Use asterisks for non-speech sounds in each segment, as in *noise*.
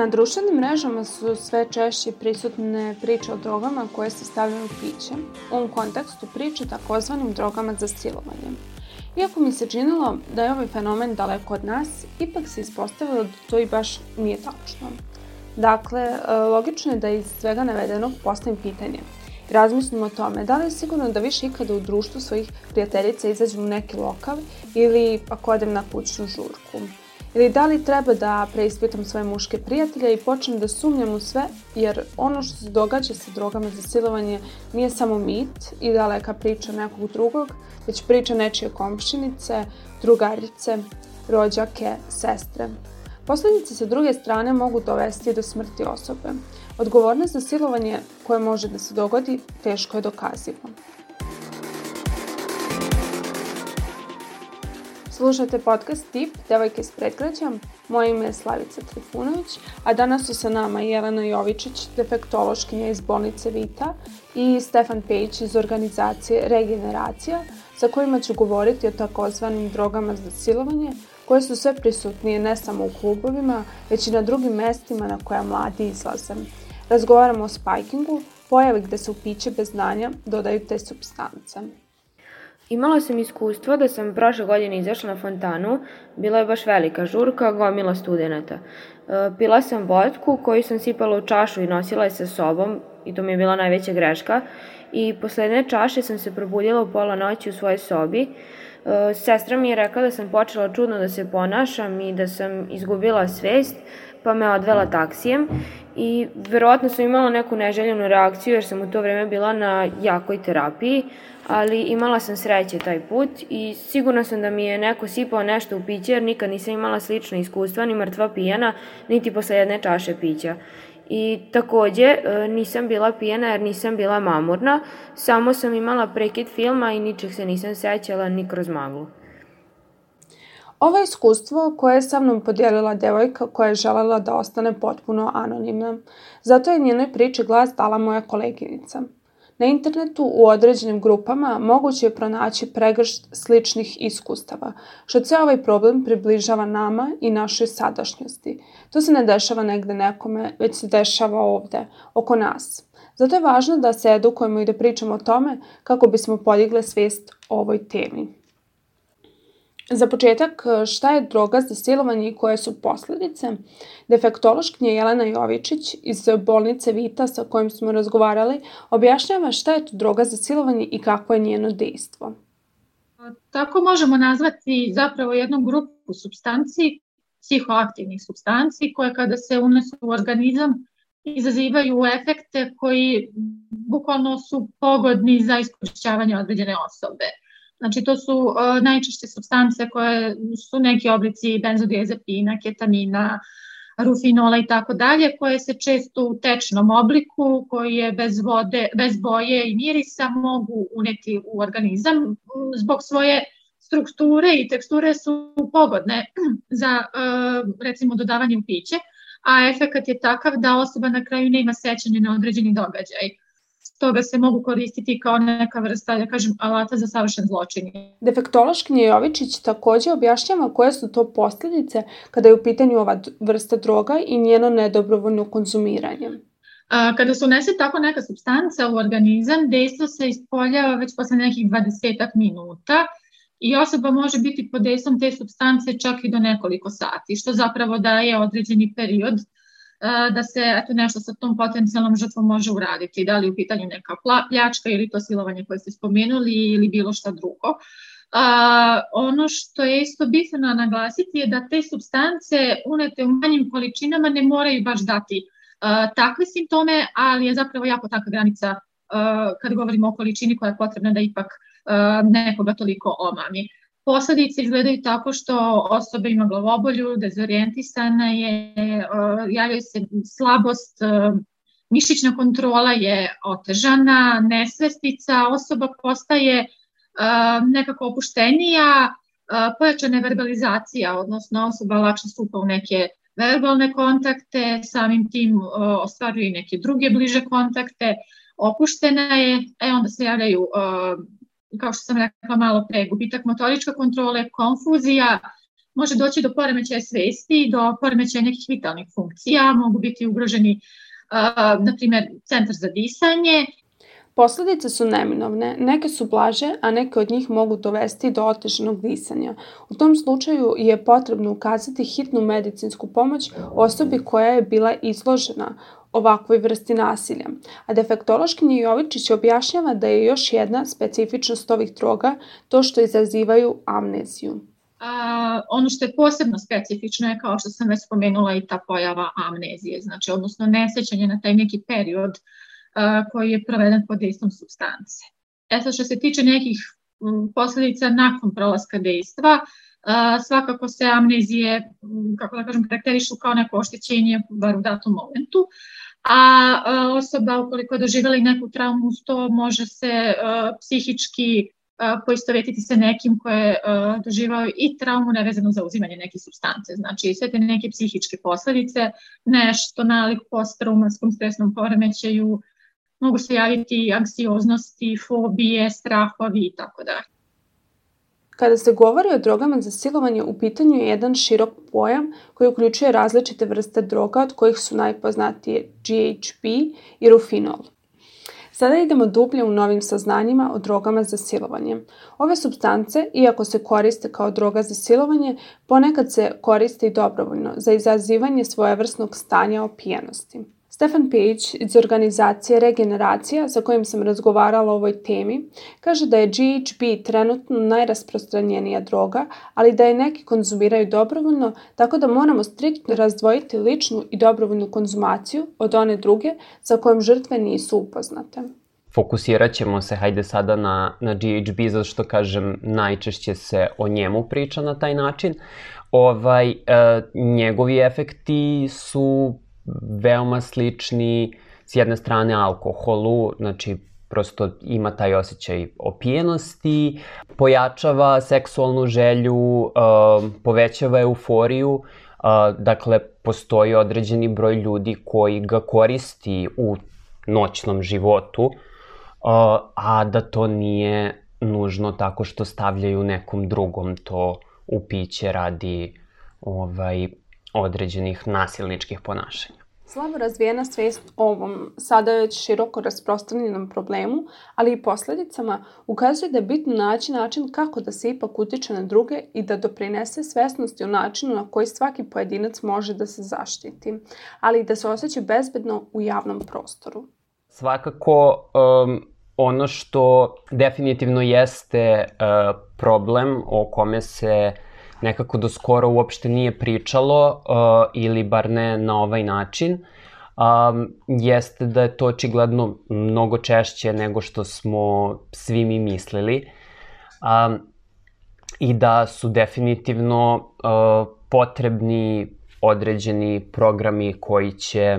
Na društvenim mrežama su sve češće prisutne priče o drogama koje se stavljaju u piće. U ovom kontekstu priče takozvanim drogama za silovanje. Iako mi se činilo da je ovaj fenomen daleko od nas, ipak se ispostavilo da to i baš nije tačno. Dakle, e, logično je da iz svega navedenog postavim pitanje. Razmislim o tome da li je sigurno da više ikada u društvu svojih prijateljica izađem u neki lokal ili ako odem na kućnu žurku. Ili da li treba da preispitam svoje muške prijatelje i počnem da sumnjam u sve, jer ono što se događa sa drogama za silovanje nije samo mit i daleka priča nekog drugog, već priča nečije komšinice, drugarice, rođake, sestre. Posledice sa druge strane mogu dovesti do smrti osobe. Odgovornost za silovanje koje može da se dogodi teško je dokazivo. Slušate podcast Tip, Devojke s predgrađa. Moje ime je Slavica Trifunović, a danas su sa nama Jelena Jovičić, defektološkinja iz bolnice Vita i Stefan Pejić iz organizacije Regeneracija, sa kojima ću govoriti o takozvanim drogama za silovanje, koje su sve prisutnije ne samo u klubovima, već i na drugim mestima na koja mladi izlaze. Razgovaramo o spikingu, pojavi gde se u piće bez znanja dodaju te substance. Imala sam iskustvo da sam prošle godine izašla na fontanu, bila je baš velika žurka, gomila studenta. E, pila sam vodku koju sam sipala u čašu i nosila je sa sobom i to mi je bila najveća greška i posle jedne čaše sam se probudila u pola noći u svojoj sobi. E, sestra mi je rekla da sam počela čudno da se ponašam i da sam izgubila svest, pa me odvela taksijem i verovatno sam imala neku neželjenu reakciju jer sam u to vreme bila na jakoj terapiji, ali imala sam sreće taj put i sigurno sam da mi je neko sipao nešto u piće jer nikad nisam imala slično iskustva, ni mrtva pijana, niti posle jedne čaše pića. I takođe e, nisam bila pijena jer nisam bila mamurna, samo sam imala prekid filma i ničeg se nisam sećala ni kroz maglu. Ovo je iskustvo koje je sa mnom podijelila devojka koja je želela da ostane potpuno anonimna. Zato je njenoj priči glas dala moja koleginica. Na internetu u određenim grupama moguće je pronaći pregršt sličnih iskustava, što cijel ovaj problem približava nama i našoj sadašnjosti. To se ne dešava negde nekome, već se dešava ovde, oko nas. Zato je važno da se edukujemo i da pričamo o tome kako bismo podigle svest o ovoj temi. Za početak, šta je droga za silovanje i koje su posledice? Defektološkinja Jelena Jovičić iz bolnice Vita sa kojim smo razgovarali objašnjava šta je to droga za silovanje i kako je njeno dejstvo. Tako možemo nazvati zapravo jednu grupu substanci, psihoaktivnih substanci, koje kada se unesu u organizam izazivaju efekte koji bukvalno su pogodni za iskorišćavanje određene osobe. Znači to su uh, najčešće substance koje su neki oblici benzodiazepina, ketamina, rufinola i tako dalje, koje se često u tečnom obliku, koji je bez vode, bez boje i mirisa mogu uneti u organizam zbog svoje strukture i teksture su pogodne za uh, recimo dodavanje u piće, a efekat je takav da osoba na kraju ne ima sećanje na određeni događaj stoga se mogu koristiti kao neka vrsta, da kažem, alata za savršen zločin. Defektološkinja Jovičić takođe objašnjava koje su to posljedice kada je u pitanju ova vrsta droga i njeno nedobrovoljno konzumiranje. A, kada se unese tako neka substanca u organizam, dejstvo se ispoljava već posle nekih 20 minuta i osoba može biti pod dejstvom te substance čak i do nekoliko sati, što zapravo daje određeni period da se eto, nešto sa tom potencijalnom žrtvom može uraditi, da li u pitanju neka pljačka ili to silovanje koje ste spomenuli ili bilo šta drugo. A, ono što je isto bitno naglasiti je da te substance unete u manjim količinama ne moraju baš dati a, takve simptome, ali je zapravo jako taka granica a, kad govorimo o količini koja je potrebna da ipak a, nekoga toliko omami. Posledice izgledaju tako što osoba ima glavobolju, dezorijentisana je, javljaju se slabost, mišićna kontrola je otežana, nesvestica, osoba postaje nekako opuštenija, pojačana je verbalizacija, odnosno osoba lakše stupa u neke verbalne kontakte, samim tim ostvaruje neke druge bliže kontakte, opuštena je, e onda se javljaju kao što sam rekla malo pre, gubitak motoričke kontrole, konfuzija, može doći do poremećaja svesti, do poremećaja nekih vitalnih funkcija, mogu biti ugroženi, na primjer, centar za disanje Posledice su neminovne, neke su blaže, a neke od njih mogu dovesti do oteženog disanja. U tom slučaju je potrebno ukazati hitnu medicinsku pomoć osobi koja je bila izložena ovakvoj vrsti nasilja. A defektološkinja Jovičić objašnjava da je još jedna specifičnost ovih droga to što izazivaju amneziju. A, ono što je posebno specifično je, kao što sam već spomenula, i ta pojava amnezije, znači odnosno nesećanje na taj neki period koji je proveden pod dejstvom substance. Eto što se tiče nekih posledica nakon prolaska dejstva, svakako se amnezije, kako da kažem, karakterišu kao neko oštećenje bar u datom momentu, a osoba ukoliko je doživjela i neku traumu uz to može se psihički poistovetiti sa nekim koje je doživao i traumu nevezano za uzimanje neke substance. Znači sve te neke psihičke posledice, nešto nalik post-traumatskom stresnom poremećaju, mogu se javiti anksioznosti, fobije, strahovi i tako da. Kada se govori o drogama za silovanje, u pitanju je jedan širok pojam koji uključuje različite vrste droga, od kojih su najpoznatije GHB i rufinol. Sada idemo dublje u novim saznanjima o drogama za silovanje. Ove substance, iako se koriste kao droga za silovanje, ponekad se koriste i dobrovoljno za izazivanje svojevrsnog stanja opijenosti. Stefan Page iz organizacije Regeneracija sa kojim sam razgovarala o ovoj temi kaže da je GHB trenutno najrasprostranjenija droga, ali da je neki konzumiraju dobrovoljno, tako da moramo striktno razdvojiti ličnu i dobrovoljnu konzumaciju od one druge sa kojom žrtve nisu upoznate. Fokusirat ćemo se, hajde sada na, na GHB, zato što kažem, najčešće se o njemu priča na taj način. Ovaj, e, njegovi efekti su veoma slični s jedne strane alkoholu, znači prosto ima taj osjećaj opijenosti, pojačava seksualnu želju, uh, povećava euforiju, uh, dakle postoji određeni broj ljudi koji ga koristi u noćnom životu, uh, a da to nije nužno tako što stavljaju nekom drugom to u piće radi ovaj, određenih nasilničkih ponašanja. Slabo razvijena svest o ovom sada već široko rasprostranjenom problemu, ali i posledicama, ukazuje da je bitno naći način kako da se ipak utiče na druge i da doprinese svesnosti o načinu na koji svaki pojedinac može da se zaštiti, ali i da se osjeća bezbedno u javnom prostoru. Svakako, um, ono što definitivno jeste uh, problem o kome se uh, nekako do skoro uopšte nije pričalo uh, ili bar ne na ovaj način, um, jeste da je to očigledno mnogo češće nego što smo svi mi mislili. Um, i da su definitivno uh, potrebni određeni programi koji će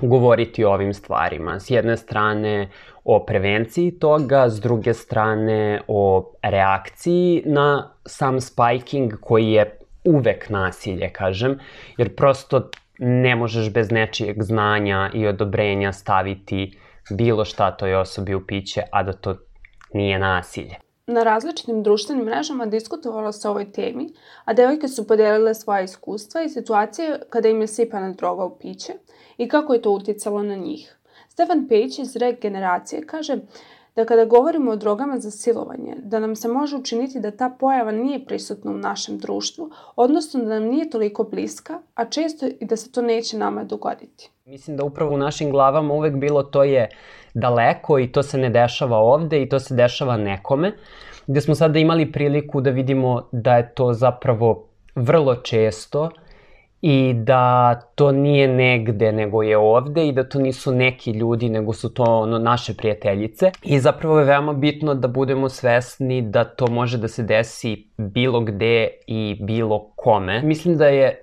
govoriti o ovim stvarima. S jedne strane o prevenciji toga, s druge strane o reakciji na sam spiking koji je uvek nasilje, kažem, jer prosto ne možeš bez nečijeg znanja i odobrenja staviti bilo šta toj osobi u piće, a da to nije nasilje. Na različitim društvenim mrežama diskutovalo se o ovoj temi, a devojke su podelile svoje iskustva i situacije kada im je sipana droga u piće i kako je to uticalo na njih. Stefan Page iz Regeneracije kaže da kada govorimo o drogama za silovanje, da nam se može učiniti da ta pojava nije prisutna u našem društvu, odnosno da nam nije toliko bliska, a često i da se to neće nama dogoditi. Mislim da upravo u našim glavama uvek bilo to je daleko i to se ne dešava ovde i to se dešava nekome, gde smo sada imali priliku da vidimo da je to zapravo vrlo često i da to nije negde nego je ovde i da to nisu neki ljudi nego su to ono, naše prijateljice i zapravo je veoma bitno da budemo svesni da to može da se desi bilo gde i bilo kome. Mislim da je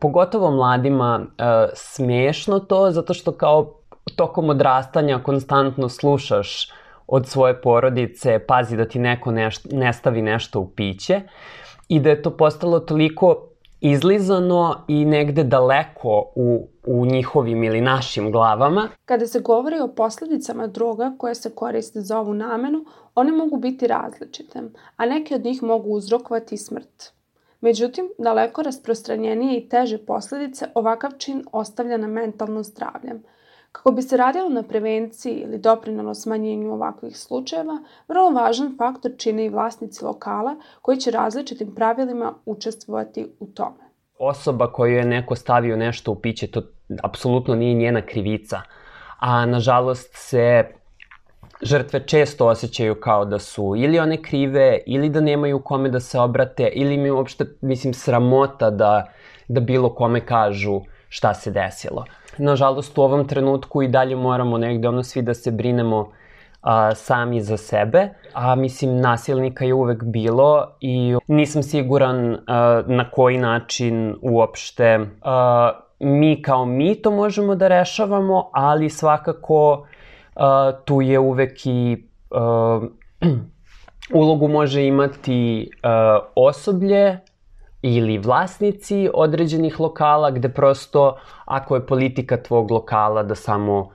pogotovo mladima uh, smešno to zato što kao tokom odrastanja konstantno slušaš od svoje porodice pazi da ti neko neš, ne stavi nešto u piće i da je to postalo toliko izlizano i negde daleko u, u njihovim ili našim glavama. Kada se govori o posledicama droga koje se koriste za ovu namenu, one mogu biti različite, a neke od njih mogu uzrokovati smrt. Međutim, daleko rasprostranjenije i teže posledice ovakav čin ostavlja na mentalno zdravlje. Kako bi se radilo na prevenciji ili doprinalo smanjenju ovakvih slučajeva, vrlo važan faktor čine i vlasnici lokala koji će različitim pravilima učestvovati u tome. Osoba koju je neko stavio nešto u piće, to apsolutno nije njena krivica, a nažalost se žrtve često osjećaju kao da su ili one krive, ili da nemaju kome da se obrate, ili mi uopšte, mislim, sramota da, da bilo kome kažu šta se desilo. Nažalost, u ovom trenutku i dalje moramo negde ono svi da se brinemo a, sami za sebe, a mislim nasilnika je uvek bilo i nisam siguran a, na koji način uopšte a, mi kao mi to možemo da rešavamo, ali svakako a, tu je uvek i a, *clears throat* ulogu može imati a, osoblje ili vlasnici određenih lokala gde prosto ako je politika tvog lokala da samo uh,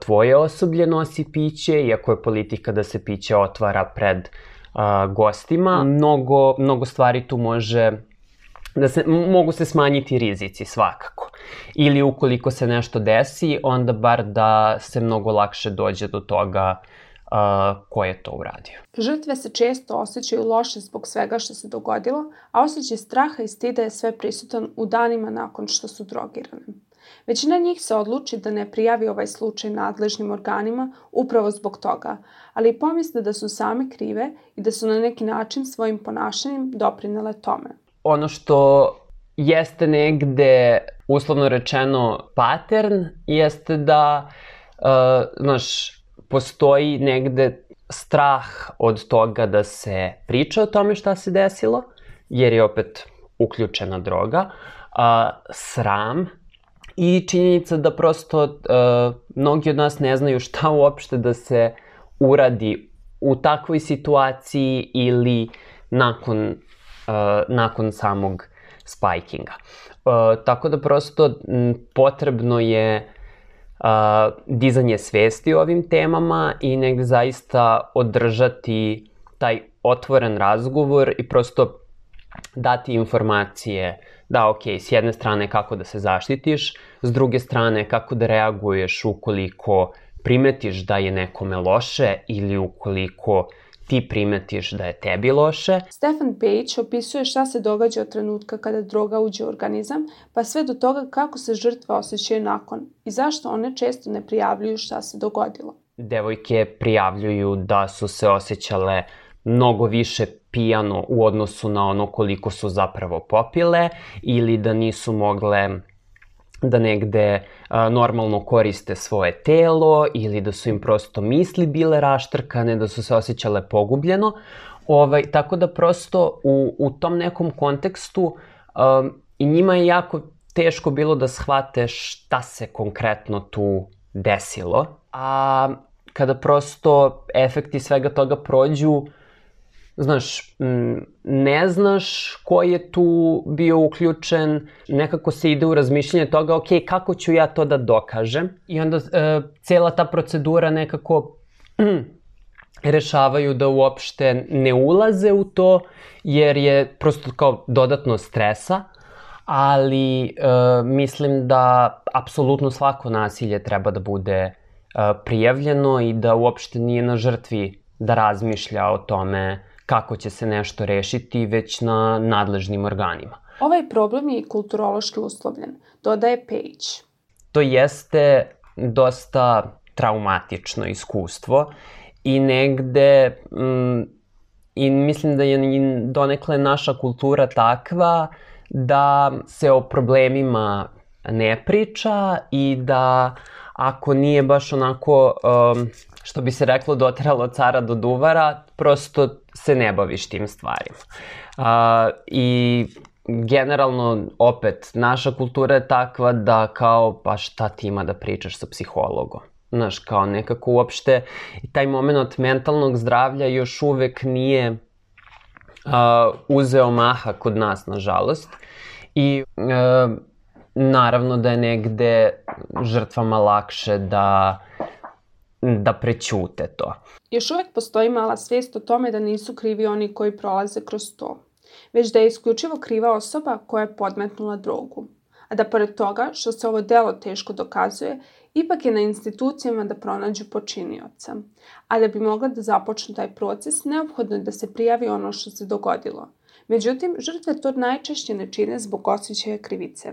tvoje osoblje nosi piće i ako je politika da se piće otvara pred uh, gostima, mnogo, mnogo stvari tu može da se, mogu se smanjiti rizici svakako. Ili ukoliko se nešto desi, onda bar da se mnogo lakše dođe do toga uh, uh, ko je to uradio. Žrtve se često osjećaju loše zbog svega što se dogodilo, a osjećaj straha i stida je sve prisutan u danima nakon što su drogirane. Većina njih se odluči da ne prijavi ovaj slučaj nadležnim organima upravo zbog toga, ali i pomisle da su same krive i da su na neki način svojim ponašanjem doprinele tome. Ono što jeste negde, uslovno rečeno, pattern, jeste da, uh, znaš, postoji negde strah od toga da se priča o tome šta se desilo, jer je opet uključena droga, a, sram i činjenica da prosto a, mnogi od nas ne znaju šta uopšte da se uradi u takvoj situaciji ili nakon, a, nakon samog spikinga. A, tako da prosto m, potrebno je a, dizanje svesti o ovim temama i negde zaista održati taj otvoren razgovor i prosto dati informacije da, ok, s jedne strane kako da se zaštitiš, s druge strane kako da reaguješ ukoliko primetiš da je nekome loše ili ukoliko ti primetiš da je tebi loše. Stefan Page opisuje šta se događa od trenutka kada droga uđe u organizam, pa sve do toga kako se žrtve osjećaju nakon i zašto one često ne prijavljuju šta se dogodilo. Devojke prijavljuju da su se osjećale mnogo više pijano u odnosu na ono koliko su zapravo popile ili da nisu mogle da negde a, normalno koriste svoje telo ili da su im prosto misli bile raštrkane, da su se osjećale pogubljeno. Ovaj, tako da prosto u, u tom nekom kontekstu um, i njima je jako teško bilo da shvate šta se konkretno tu desilo. A kada prosto efekti svega toga prođu, znaš, ne znaš ko je tu bio uključen, nekako se ide u razmišljanje toga, ok, kako ću ja to da dokažem? I onda e, cela ta procedura nekako *clears throat* rešavaju da uopšte ne ulaze u to, jer je prosto kao dodatno stresa, ali e, mislim da apsolutno svako nasilje treba da bude e, prijavljeno i da uopšte nije na žrtvi da razmišlja o tome kako će se nešto rešiti, već na nadležnim organima. Ovaj problem je i kulturološki uslovljen, dodaje Page. To jeste dosta traumatično iskustvo i negde mm, i mislim da je donekle naša kultura takva da se o problemima ne priča i da ako nije baš onako um, što bi se reklo doteralo cara do duvara, prosto se ne baviš tim stvarima. A, I generalno, opet, naša kultura je takva da kao, pa šta ti ima da pričaš sa psihologom? Znaš, kao nekako uopšte taj moment mentalnog zdravlja još uvek nije uh, uzeo maha kod nas, nažalost. I uh, naravno da je negde žrtvama lakše da da prećute to. Još uvek postoji mala svest o tome da nisu krivi oni koji prolaze kroz to. već da je isključivo kriva osoba koja je podmetnula drogu. A da pored toga što se ovo delo teško dokazuje, ipak je na institucijama da pronađu počinioca. A da bi mogla da započnu taj proces, neophodno je da se prijavi ono što se dogodilo. Međutim, žrtve to najčešće ne čine zbog osjećaja krivice.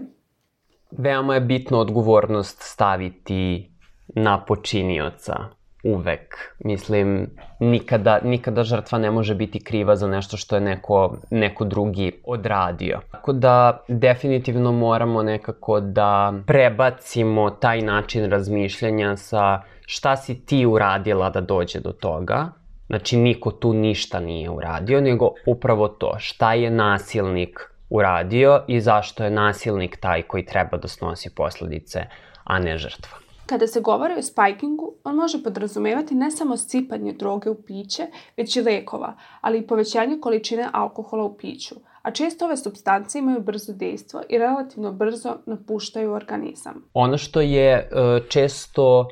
Veoma je bitno odgovornost staviti na počinioca uvek. Mislim, nikada, nikada žrtva ne može biti kriva za nešto što je neko, neko drugi odradio. Tako da definitivno moramo nekako da prebacimo taj način razmišljanja sa šta si ti uradila da dođe do toga. Znači, niko tu ništa nije uradio, nego upravo to, šta je nasilnik uradio i zašto je nasilnik taj koji treba da snosi posledice, a ne žrtva. Kada se govori o spikingu, on može podrazumevati ne samo sipanje droge u piće, već i lekova, ali i povećanje količine alkohola u piću, a često ove substance imaju brzo dejstvo i relativno brzo napuštaju organizam. Ono što je uh, često uh,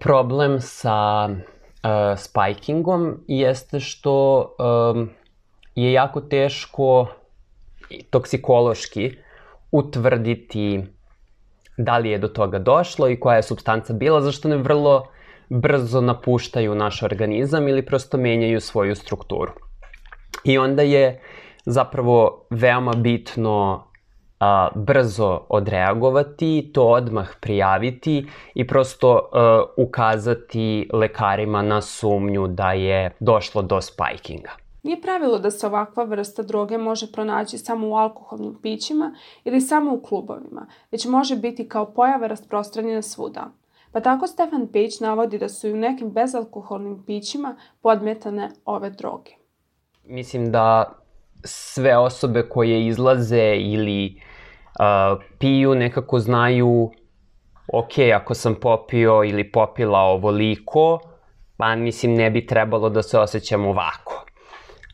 problem sa uh, spikingom jeste što je jako teško toksikološki utvrditi da li je do toga došlo i koja je substanca bila, zašto ne vrlo brzo napuštaju naš organizam ili prosto menjaju svoju strukturu. I onda je zapravo veoma bitno a, brzo odreagovati, to odmah prijaviti i prosto a, ukazati lekarima na sumnju da je došlo do spikinga. Nije pravilo da se ovakva vrsta droge može pronaći samo u alkoholnim pićima ili samo u klubovima, već može biti kao pojava rasprostranjena svuda. Pa tako Stefan Page navodi da su i u nekim bezalkoholnim pićima podmetane ove droge. Mislim da sve osobe koje izlaze ili uh, piju nekako znaju ok, ako sam popio ili popila ovoliko, pa mislim ne bi trebalo da se osjećam ovako.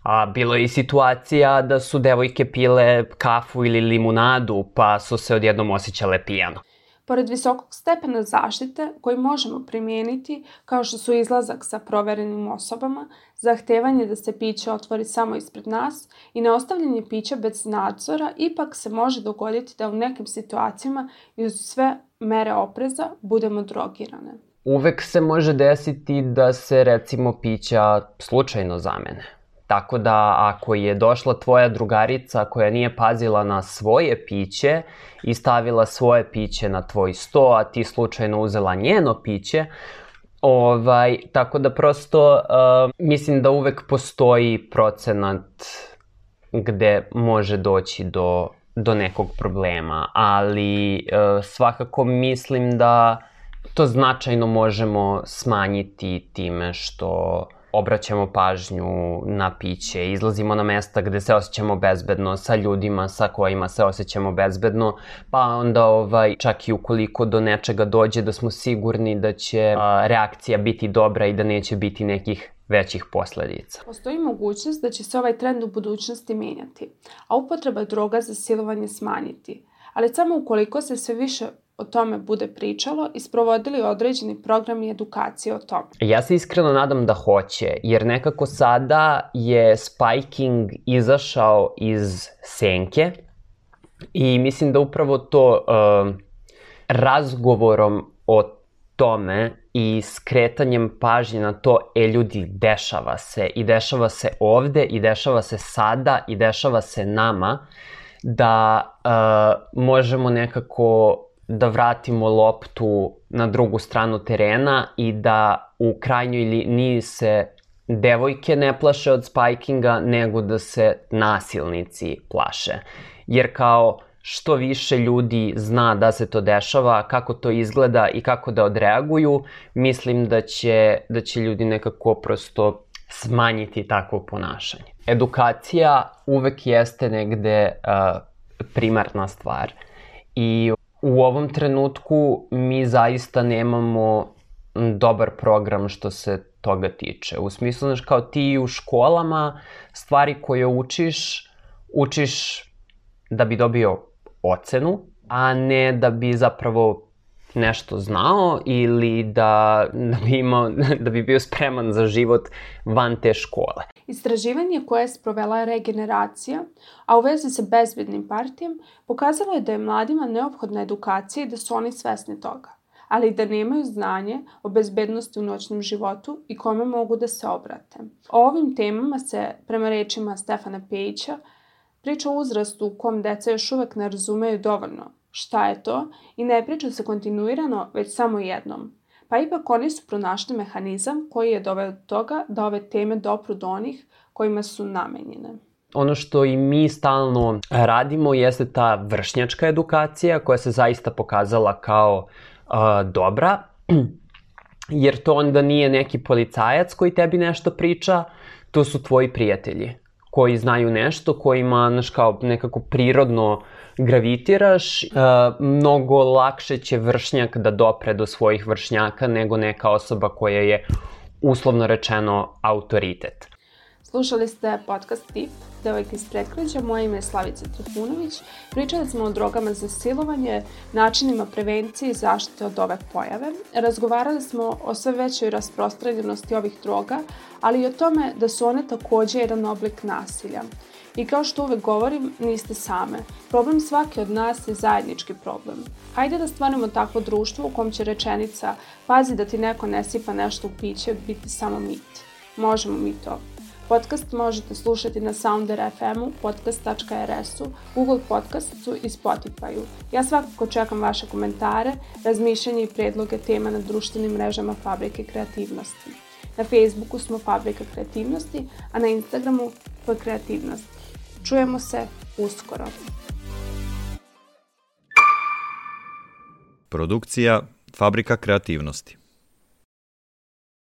A bilo je i situacija da su devojke pile kafu ili limunadu, pa su se odjednom osjećale pijano. Pored visokog stepena zaštite koji možemo primijeniti, kao što su izlazak sa proverenim osobama, zahtevanje da se piće otvori samo ispred nas i neostavljanje pića bez nadzora, ipak se može dogoditi da u nekim situacijama i uz sve mere opreza budemo drogirane. Uvek se može desiti da se recimo pića slučajno zamene Tako da ako je došla tvoja drugarica koja nije pazila na svoje piće i stavila svoje piće na tvoj sto, a ti slučajno uzela njeno piće, ovaj, tako da prosto uh, mislim da uvek postoji procenat gde može doći do, do nekog problema, ali uh, svakako mislim da to značajno možemo smanjiti time što obraćamo pažnju na piće, izlazimo na mesta gde se osjećamo bezbedno sa ljudima sa kojima se osjećamo bezbedno, pa onda ovaj, čak i ukoliko do nečega dođe da smo sigurni da će a, reakcija biti dobra i da neće biti nekih većih posledica. Postoji mogućnost da će se ovaj trend u budućnosti menjati, a upotreba droga za silovanje smanjiti, ali samo ukoliko se sve više o tome bude pričalo i sprovodili određeni programi edukacije o tome. Ja se iskreno nadam da hoće, jer nekako sada je spiking izašao iz senke i mislim da upravo to uh, razgovorom o tome i skretanjem pažnje na to, e ljudi, dešava se i dešava se ovde i dešava se sada i dešava se nama, da uh, možemo nekako da vratimo loptu na drugu stranu terena i da u krajnjoj liniji se devojke ne plaše od spikinga, nego da se nasilnici plaše. Jer kao što više ljudi zna da se to dešava, kako to izgleda i kako da odreaguju, mislim da će, da će ljudi nekako prosto smanjiti takvo ponašanje. Edukacija uvek jeste negde uh, primarna stvar. I u ovom trenutku mi zaista nemamo dobar program što se toga tiče. U smislu, znaš, kao ti u školama stvari koje učiš, učiš da bi dobio ocenu, a ne da bi zapravo nešto znao ili da, da, bi imao, *laughs* da bi bio spreman za život van te škole. Istraživanje koje je sprovela regeneracija, a u vezi sa bezbednim partijom, pokazalo je da je mladima neophodna edukacija i da su oni svesni toga, ali i da nemaju znanje o bezbednosti u noćnom životu i kome mogu da se obrate. O ovim temama se, prema rečima Stefana Pejića, priča o uzrastu u kom deca još uvek ne razumeju dovoljno šta je to i ne priča se kontinuirano, već samo jednom – pa ipak oni su pronašli mehanizam koji je doveo do toga da ove teme dopru do onih kojima su namenjene. Ono što i mi stalno radimo jeste ta vršnjačka edukacija koja se zaista pokazala kao uh, dobra, *clears throat* jer to onda nije neki policajac koji tebi nešto priča, to su tvoji prijatelji koji znaju nešto, kojima, znaš, kao nekako prirodno gravitiraš, uh, mnogo lakše će vršnjak da dopre do svojih vršnjaka nego neka osoba koja je uslovno rečeno autoritet. Slušali ste podcast Tip, Devojka iz Prekređa, moje ime je Slavica Trifunović. Pričali smo o drogama za silovanje, načinima prevencije i zaštite od ove pojave. Razgovarali smo o sve većoj rasprostranjenosti ovih droga, ali i o tome da su one takođe jedan oblik nasilja. I kao što uvek govorim, niste same. Problem svake od nas je zajednički problem. Hajde da stvarimo takvo društvo u kom će rečenica pazi da ti neko ne sipa nešto u piće biti samo mit. Možemo mi to. Podcast možete slušati na Sounder FM-u, podcast.rs-u, Google Podcastu i Spotify-u. Ja svakako čekam vaše komentare, razmišljanje i predloge tema na društvenim mrežama Fabrike kreativnosti. Na Facebooku smo Fabrika kreativnosti, a na Instagramu P kreativnost. Čujemo se uskoro. Produkcija Fabrika kreativnosti